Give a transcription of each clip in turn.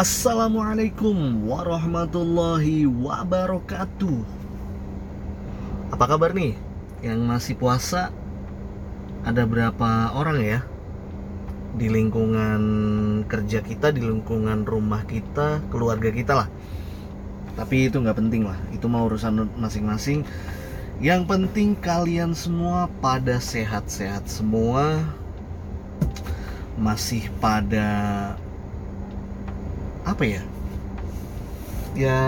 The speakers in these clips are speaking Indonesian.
Assalamualaikum warahmatullahi wabarakatuh. Apa kabar nih? Yang masih puasa Ada berapa orang ya? Di lingkungan kerja kita, di lingkungan rumah kita, keluarga kita lah. Tapi itu nggak penting lah. Itu mau urusan masing-masing. Yang penting kalian semua pada sehat-sehat semua. Masih pada apa ya? Ya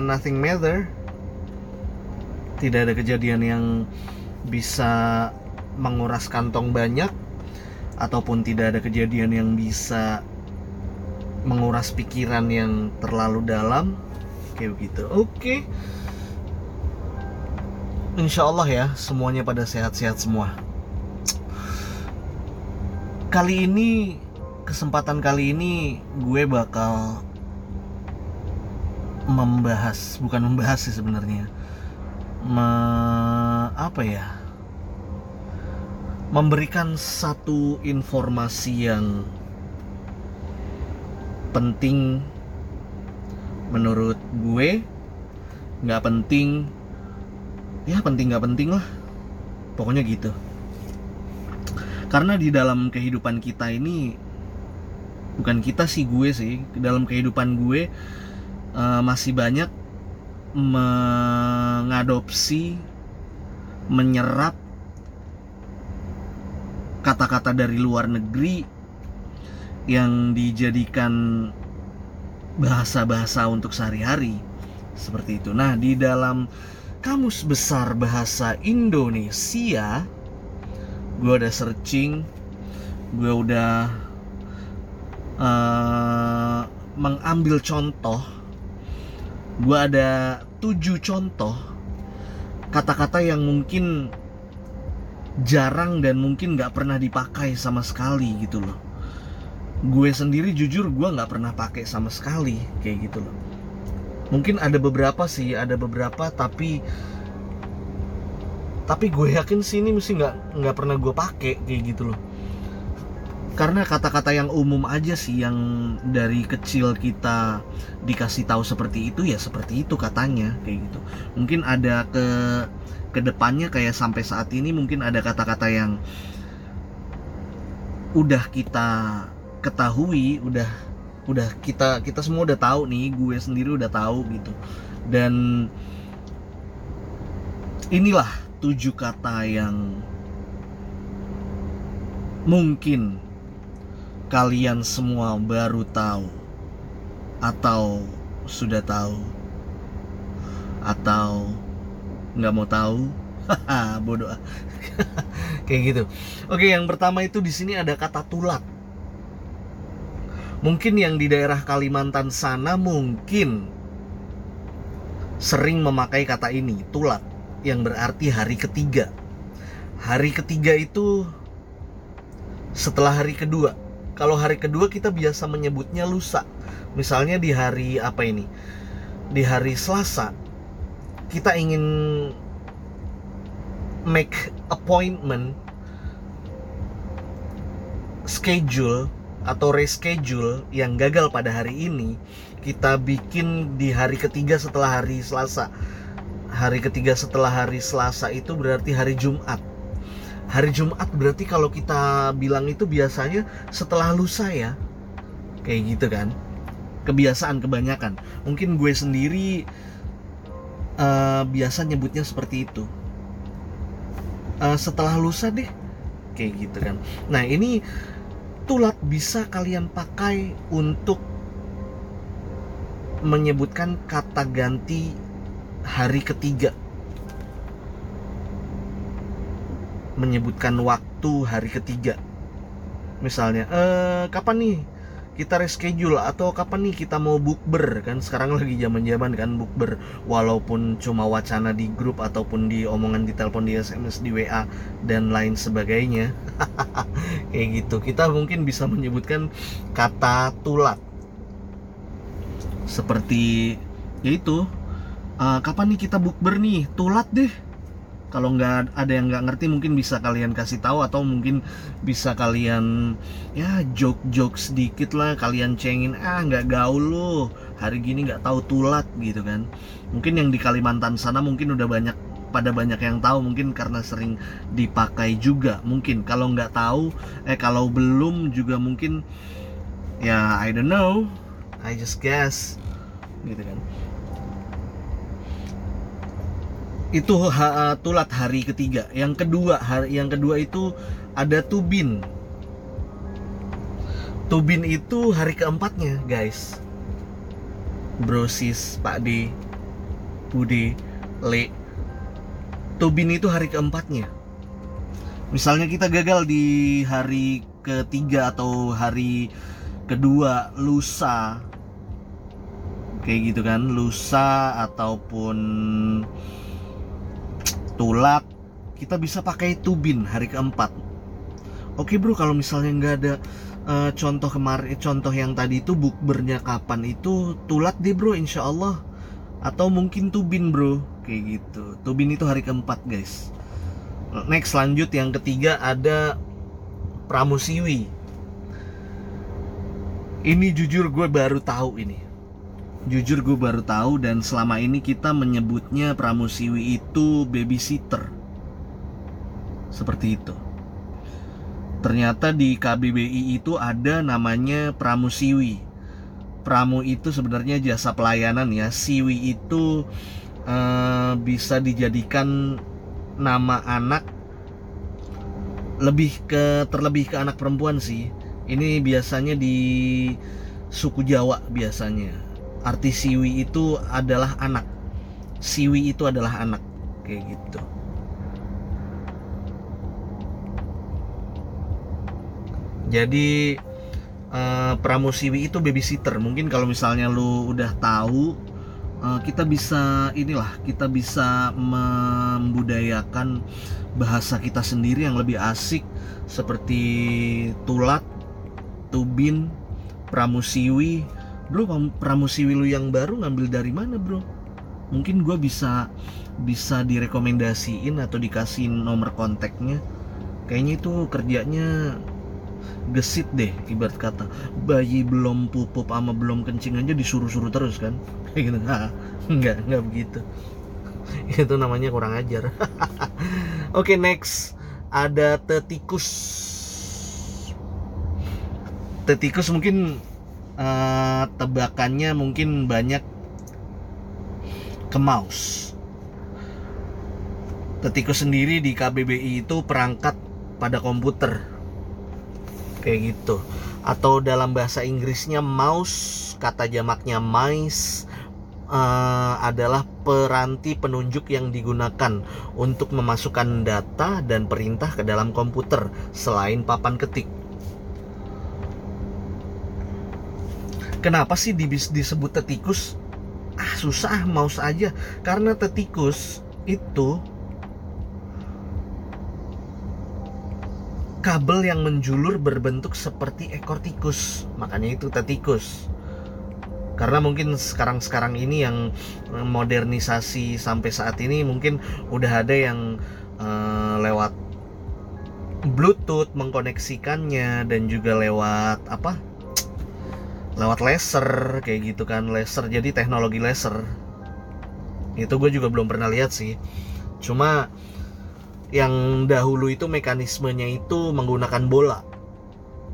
nothing matter. Tidak ada kejadian yang bisa menguras kantong banyak ataupun tidak ada kejadian yang bisa menguras pikiran yang terlalu dalam. Kayak begitu. Oke. Okay. Insya Allah ya semuanya pada sehat-sehat semua. Kali ini kesempatan kali ini gue bakal membahas bukan membahas sih sebenarnya. Me, apa ya? Memberikan satu informasi yang penting menurut gue. Nggak penting. Ya penting nggak penting lah. Pokoknya gitu. Karena di dalam kehidupan kita ini bukan kita sih gue sih dalam kehidupan gue uh, masih banyak mengadopsi menyerap kata-kata dari luar negeri yang dijadikan bahasa-bahasa untuk sehari-hari seperti itu. Nah, di dalam kamus besar bahasa Indonesia gue udah searching, gue udah uh, mengambil contoh gue ada tujuh contoh kata-kata yang mungkin jarang dan mungkin nggak pernah dipakai sama sekali gitu loh. Gue sendiri jujur gue nggak pernah pakai sama sekali kayak gitu loh. Mungkin ada beberapa sih ada beberapa tapi tapi gue yakin sih ini mesti nggak nggak pernah gue pakai kayak gitu loh karena kata-kata yang umum aja sih yang dari kecil kita dikasih tahu seperti itu ya seperti itu katanya kayak gitu. Mungkin ada ke ke depannya kayak sampai saat ini mungkin ada kata-kata yang udah kita ketahui udah udah kita kita semua udah tahu nih gue sendiri udah tahu gitu. Dan inilah tujuh kata yang mungkin kalian semua baru tahu atau sudah tahu atau nggak mau tahu? Bodoh. Kayak gitu. Oke yang pertama itu di sini ada kata tulat mungkin yang di daerah Kalimantan sana mungkin sering memakai kata ini tulat yang berarti hari ketiga. Hari ketiga itu setelah hari kedua kalau hari kedua kita biasa menyebutnya lusa. Misalnya di hari apa ini? Di hari Selasa kita ingin make appointment schedule atau reschedule yang gagal pada hari ini kita bikin di hari ketiga setelah hari Selasa. Hari ketiga setelah hari Selasa itu berarti hari Jumat hari Jumat berarti kalau kita bilang itu biasanya setelah lusa ya? Kayak gitu kan? Kebiasaan kebanyakan. Mungkin gue sendiri uh, biasa nyebutnya seperti itu. Uh, setelah lusa deh. Kayak gitu kan. Nah ini tulat bisa kalian pakai untuk menyebutkan kata ganti hari ketiga menyebutkan waktu hari ketiga. Misalnya eh kapan nih kita reschedule? Atau kapan nih kita mau bukber? Kan sekarang lagi zaman zaman kan bukber. Walaupun cuma wacana di grup ataupun di omongan di telepon di sms di wa dan lain sebagainya. Kayak gitu. Kita mungkin bisa menyebutkan kata tulat. Seperti yaitu uh, kapan nih kita bukber nih? Tulat deh kalau nggak ada yang nggak ngerti mungkin bisa kalian kasih tahu atau mungkin bisa kalian ya joke joke sedikit lah kalian cengin ah nggak gaul lu hari gini nggak tahu tulat gitu kan. Mungkin yang di Kalimantan sana mungkin udah banyak pada banyak yang tahu mungkin karena sering dipakai juga mungkin. Kalau nggak tahu eh kalau belum juga mungkin ya I don't know I just guess gitu kan itu ha, tulat hari ketiga. Yang kedua hari yang kedua itu ada tubin. Tubin itu hari keempatnya guys. Brosis pak D Bude Le. Tubin itu hari keempatnya. Misalnya kita gagal di hari ketiga atau hari kedua lusa. Kayak gitu kan lusa ataupun tulat kita bisa pakai tubin hari keempat. Oke bro kalau misalnya nggak ada uh, contoh kemarin contoh yang tadi itu bukbernya kapan itu tulat deh bro insya Allah. Atau mungkin tubin bro kayak gitu. Tubin itu hari keempat guys. Next lanjut yang ketiga ada pramusiwi. Ini jujur gue baru tahu ini jujur gue baru tahu dan selama ini kita menyebutnya pramusiwi itu babysitter. Seperti itu. Ternyata di KBBI itu ada namanya pramusiwi. Pramu itu sebenarnya jasa pelayanan ya. Siwi itu uh, bisa dijadikan nama anak lebih ke terlebih ke anak perempuan sih. Ini biasanya di suku Jawa biasanya arti siwi itu adalah anak. Siwi itu adalah anak. Kayak gitu. Jadi uh, pramusiwi itu babysitter. Mungkin kalau misalnya lu udah tahu uh, kita bisa inilah kita bisa membudayakan bahasa kita sendiri yang lebih asik seperti tulat tubin pramusiwi bro pramusiwi lu yang baru ngambil dari mana bro? Mungkin gue bisa bisa direkomendasiin atau dikasih nomor kontaknya. Kayaknya itu kerjanya gesit deh ibarat kata. Bayi belum pupuk sama belum kencing aja disuruh-suruh terus kan? Kayak gitu. Nggak nggak begitu. Itu namanya kurang ajar. Oke okay, next. Ada tetikus. Tetikus mungkin uh, tebakannya mungkin banyak ke mouse. Tetikus sendiri di KBBI itu perangkat pada komputer. Kayak gitu. Atau dalam bahasa Inggrisnya mouse, kata jamaknya mice uh, adalah peranti penunjuk yang digunakan untuk memasukkan data dan perintah ke dalam komputer selain papan ketik. Kenapa sih disebut tetikus? Ah susah mouse aja karena tetikus itu kabel yang menjulur berbentuk seperti ekor tikus. Makanya itu tetikus. Karena mungkin sekarang-sekarang ini yang modernisasi sampai saat ini mungkin udah ada yang uh, lewat Bluetooth mengkoneksikannya dan juga lewat apa lewat laser kayak gitu kan laser. Jadi teknologi laser. Itu gue juga belum pernah lihat sih. Cuma yang dahulu itu mekanismenya itu menggunakan bola.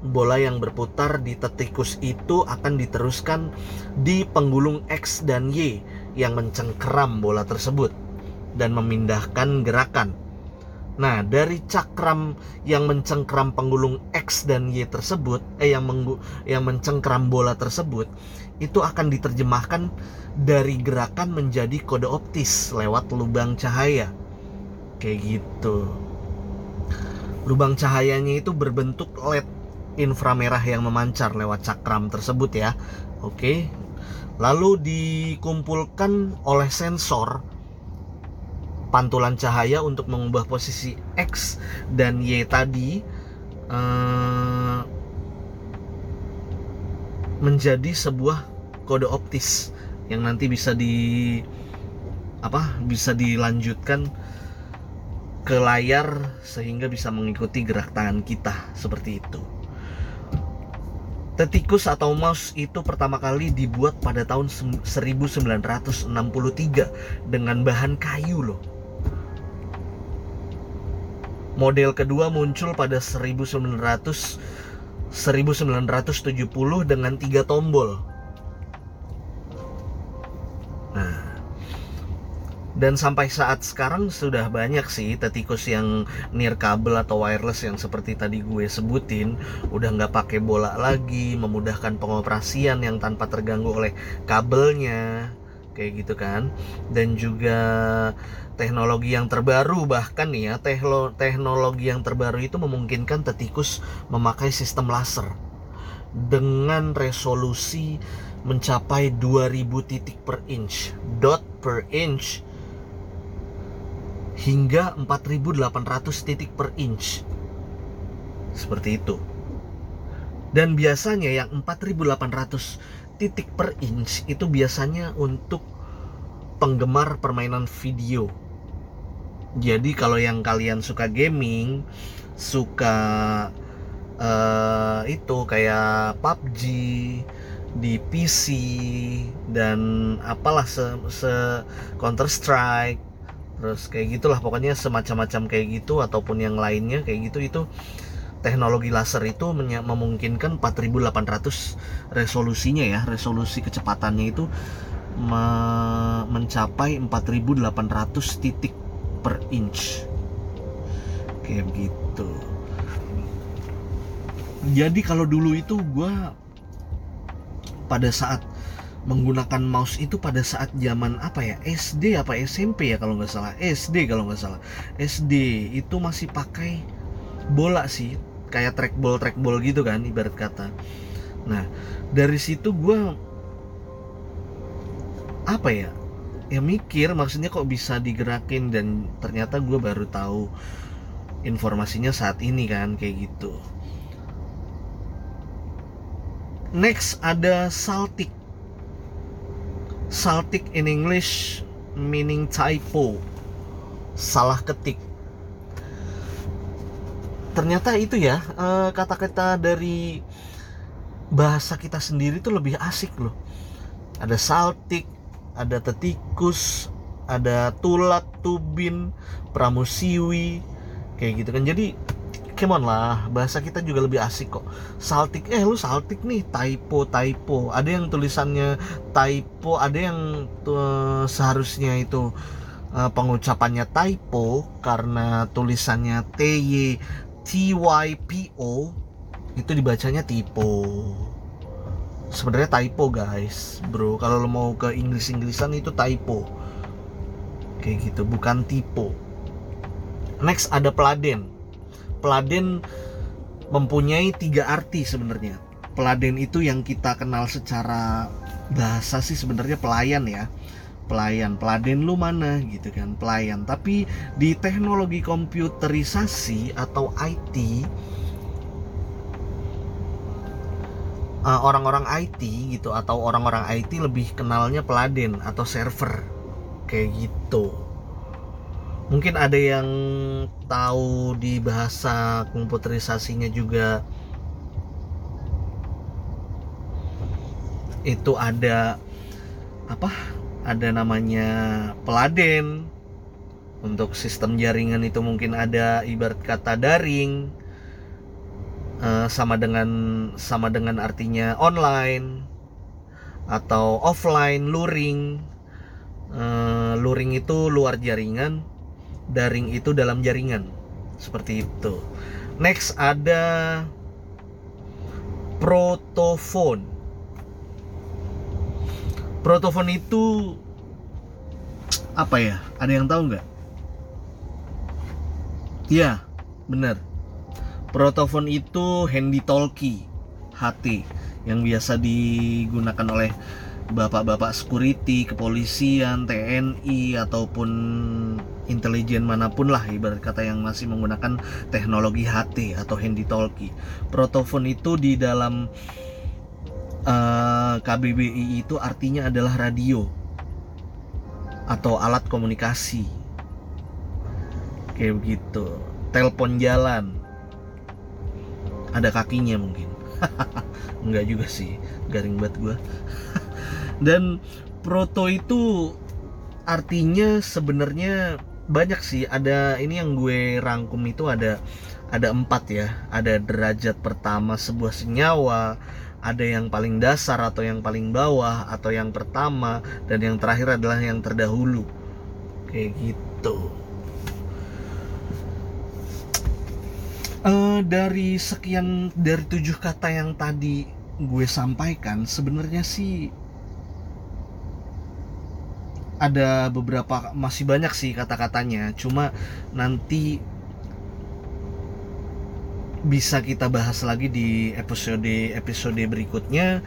Bola yang berputar di tetikus itu akan diteruskan di penggulung X dan Y yang mencengkeram bola tersebut dan memindahkan gerakan Nah, dari cakram yang mencengkram penggulung X dan Y tersebut, eh yang menggu, yang mencengkram bola tersebut, itu akan diterjemahkan dari gerakan menjadi kode optis lewat lubang cahaya. Kayak gitu. Lubang cahayanya itu berbentuk LED inframerah yang memancar lewat cakram tersebut ya. Oke. Lalu dikumpulkan oleh sensor pantulan cahaya untuk mengubah posisi X dan Y tadi uh, menjadi sebuah kode optis yang nanti bisa di apa bisa dilanjutkan ke layar sehingga bisa mengikuti gerak tangan kita seperti itu. Tetikus atau mouse itu pertama kali dibuat pada tahun 1963 dengan bahan kayu loh. Model kedua muncul pada 1900 1970 dengan tiga tombol. Nah, dan sampai saat sekarang sudah banyak sih tetikus yang near kabel atau wireless yang seperti tadi gue sebutin udah nggak pakai bola lagi memudahkan pengoperasian yang tanpa terganggu oleh kabelnya kayak gitu kan dan juga teknologi yang terbaru bahkan nih ya teknologi yang terbaru itu memungkinkan tetikus memakai sistem laser dengan resolusi mencapai 2000 titik per inch dot per inch hingga 4800 titik per inch. Seperti itu. Dan biasanya yang 4800 titik per inch itu biasanya untuk penggemar permainan video. Jadi kalau yang kalian suka gaming, suka uh, itu kayak PUBG di PC dan apalah se, se Counter Strike terus kayak gitulah pokoknya semacam-macam kayak gitu ataupun yang lainnya kayak gitu itu teknologi laser itu memungkinkan 4800 resolusinya ya. Resolusi kecepatannya itu me mencapai 4800 titik per inch. Kayak gitu. Jadi kalau dulu itu gue pada saat menggunakan mouse itu pada saat zaman apa ya? SD apa SMP ya kalau nggak salah. SD kalau nggak salah. SD itu masih pakai bola sih kayak trackball trackball gitu kan ibarat kata nah dari situ gue apa ya ya mikir maksudnya kok bisa digerakin dan ternyata gue baru tahu informasinya saat ini kan kayak gitu next ada Saltik Saltik in English meaning typo. Salah ketik. Ternyata itu ya eh, kata-kata dari bahasa kita sendiri itu lebih asik loh. Ada saltik, ada tetikus, ada tulak, tubin, pramusiwi, kayak gitu kan. Jadi come on lah bahasa kita juga lebih asik kok saltik eh lu saltik nih typo typo ada yang tulisannya typo ada yang tuh, seharusnya itu uh, pengucapannya typo karena tulisannya T Y T Y P O. Itu dibacanya typo. Sebenarnya typo guys. Bro kalau lo mau ke Inggris Inggrisan itu typo. Kayak gitu bukan typo. Next ada peladen Peladen mempunyai tiga arti sebenarnya. Peladen itu yang kita kenal secara bahasa sih sebenarnya pelayan ya. Pelayan, peladen lu mana gitu kan, pelayan. Tapi di teknologi komputerisasi atau IT eh, orang-orang IT gitu atau orang-orang IT lebih kenalnya peladen atau server kayak gitu mungkin ada yang tahu di bahasa komputerisasinya juga itu ada apa ada namanya peladen. Untuk sistem jaringan itu mungkin ada ibarat kata daring uh, sama dengan sama dengan artinya online atau offline luring. Uh, luring itu luar jaringan daring itu dalam jaringan. Seperti itu. Next ada protofon protofon itu apa ya? Ada yang tahu nggak? Ya benar. Protofon itu handy talkie HT yang biasa digunakan oleh bapak-bapak security, kepolisian, TNI ataupun intelijen mana pun lah ibarat kata yang masih menggunakan teknologi HT atau handy talkie. Protofon itu di dalam eh, KBBI itu artinya adalah radio atau alat komunikasi. kayak begitu. Telepon jalan. Ada kakinya mungkin. Enggak juga sih. Garing banget gue dan proto itu artinya sebenarnya banyak sih. Ada ini yang gue rangkum itu ada ada empat ya. Ada derajat pertama sebuah senyawa ada yang paling dasar atau yang paling bawah atau yang pertama dan yang terakhir adalah yang terdahulu. Kayak gitu. Uh, dari sekian dari tujuh kata yang tadi gue sampaikan sebenarnya sih ada beberapa masih banyak sih kata-katanya. Cuma nanti bisa kita bahas lagi di episode episode berikutnya.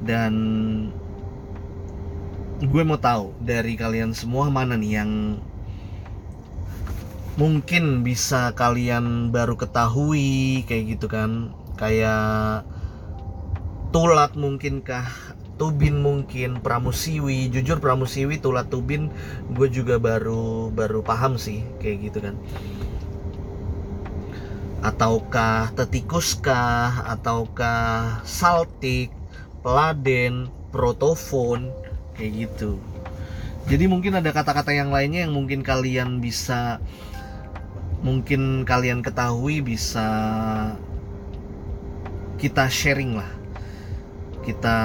Dan gue mau tahu dari kalian semua mana nih yang mungkin bisa kalian baru ketahui kayak gitu kan. Kayak tulat mungkinkah? Tubin mungkin? Pramusiwi? Jujur Pramusiwi Tulat Tubin gue juga baru baru paham sih kayak gitu kan ataukah tetikuskah? Ataukah saltik? Peladen? Protofon? Kayak gitu. Jadi mungkin ada kata-kata yang lainnya yang mungkin kalian bisa mungkin kalian ketahui bisa kita sharing lah. Kita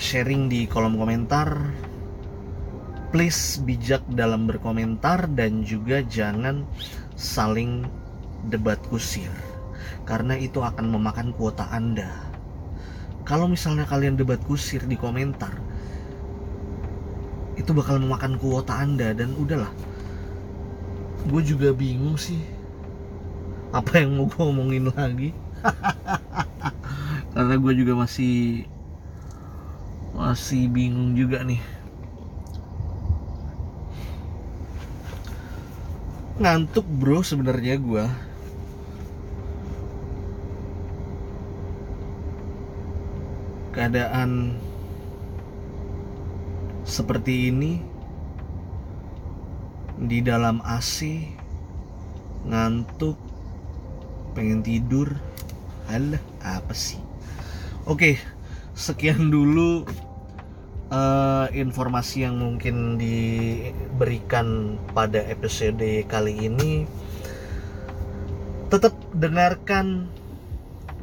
sharing di kolom komentar. Please bijak dalam berkomentar dan juga jangan saling debat kusir karena itu akan memakan kuota Anda. Kalau misalnya kalian debat kusir di komentar, itu bakal memakan kuota Anda dan udahlah. Gue juga bingung sih apa yang mau gue omongin lagi. karena gue juga masih masih bingung juga nih ngantuk bro sebenarnya gue keadaan seperti ini di dalam AC ngantuk pengen tidur alah apa sih Oke, sekian dulu uh, informasi yang mungkin diberikan pada episode kali ini. Tetap dengarkan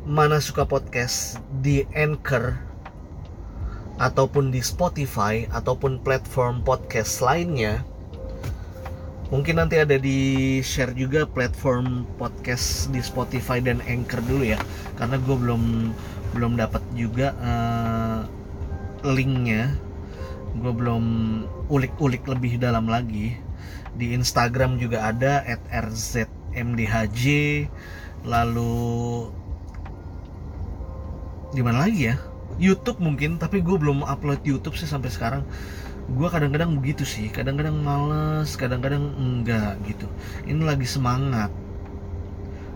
Mana Suka Podcast di Anchor ataupun di Spotify ataupun platform podcast lainnya. Mungkin nanti ada di share juga platform podcast di Spotify dan Anchor dulu ya, karena gue belum belum dapat juga uh, linknya. Gue belum ulik-ulik lebih dalam lagi. Di Instagram juga ada @rzmdhj lalu di mana lagi ya? YouTube mungkin tapi gue belum upload YouTube sih sampai sekarang. Gue kadang-kadang begitu sih kadang-kadang males kadang-kadang enggak gitu. Ini lagi semangat.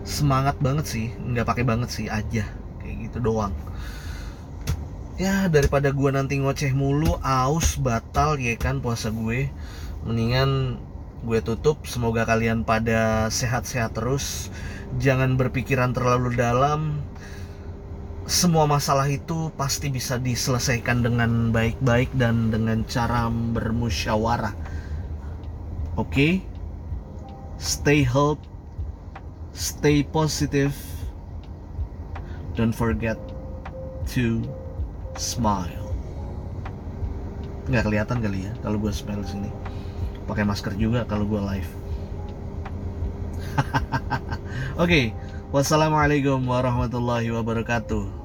Semangat banget sih nggak pakai banget sih aja. Gitu doang. Ya daripada gue nanti ngoceh mulu aus batal ya kan puasa gue. Mendingan gue tutup. Semoga kalian pada sehat-sehat terus. Jangan berpikiran terlalu dalam semua masalah itu pasti bisa diselesaikan dengan baik-baik dan dengan cara bermusyawarah oke okay? stay healthy stay positive Don't forget to smile. Nggak kelihatan kali ya kalau gue smile sini. Pakai masker juga kalau gue live. Oke, okay. wassalamualaikum warahmatullahi wabarakatuh.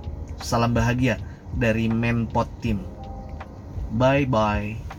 Salam bahagia dari Menpot Team. Bye bye.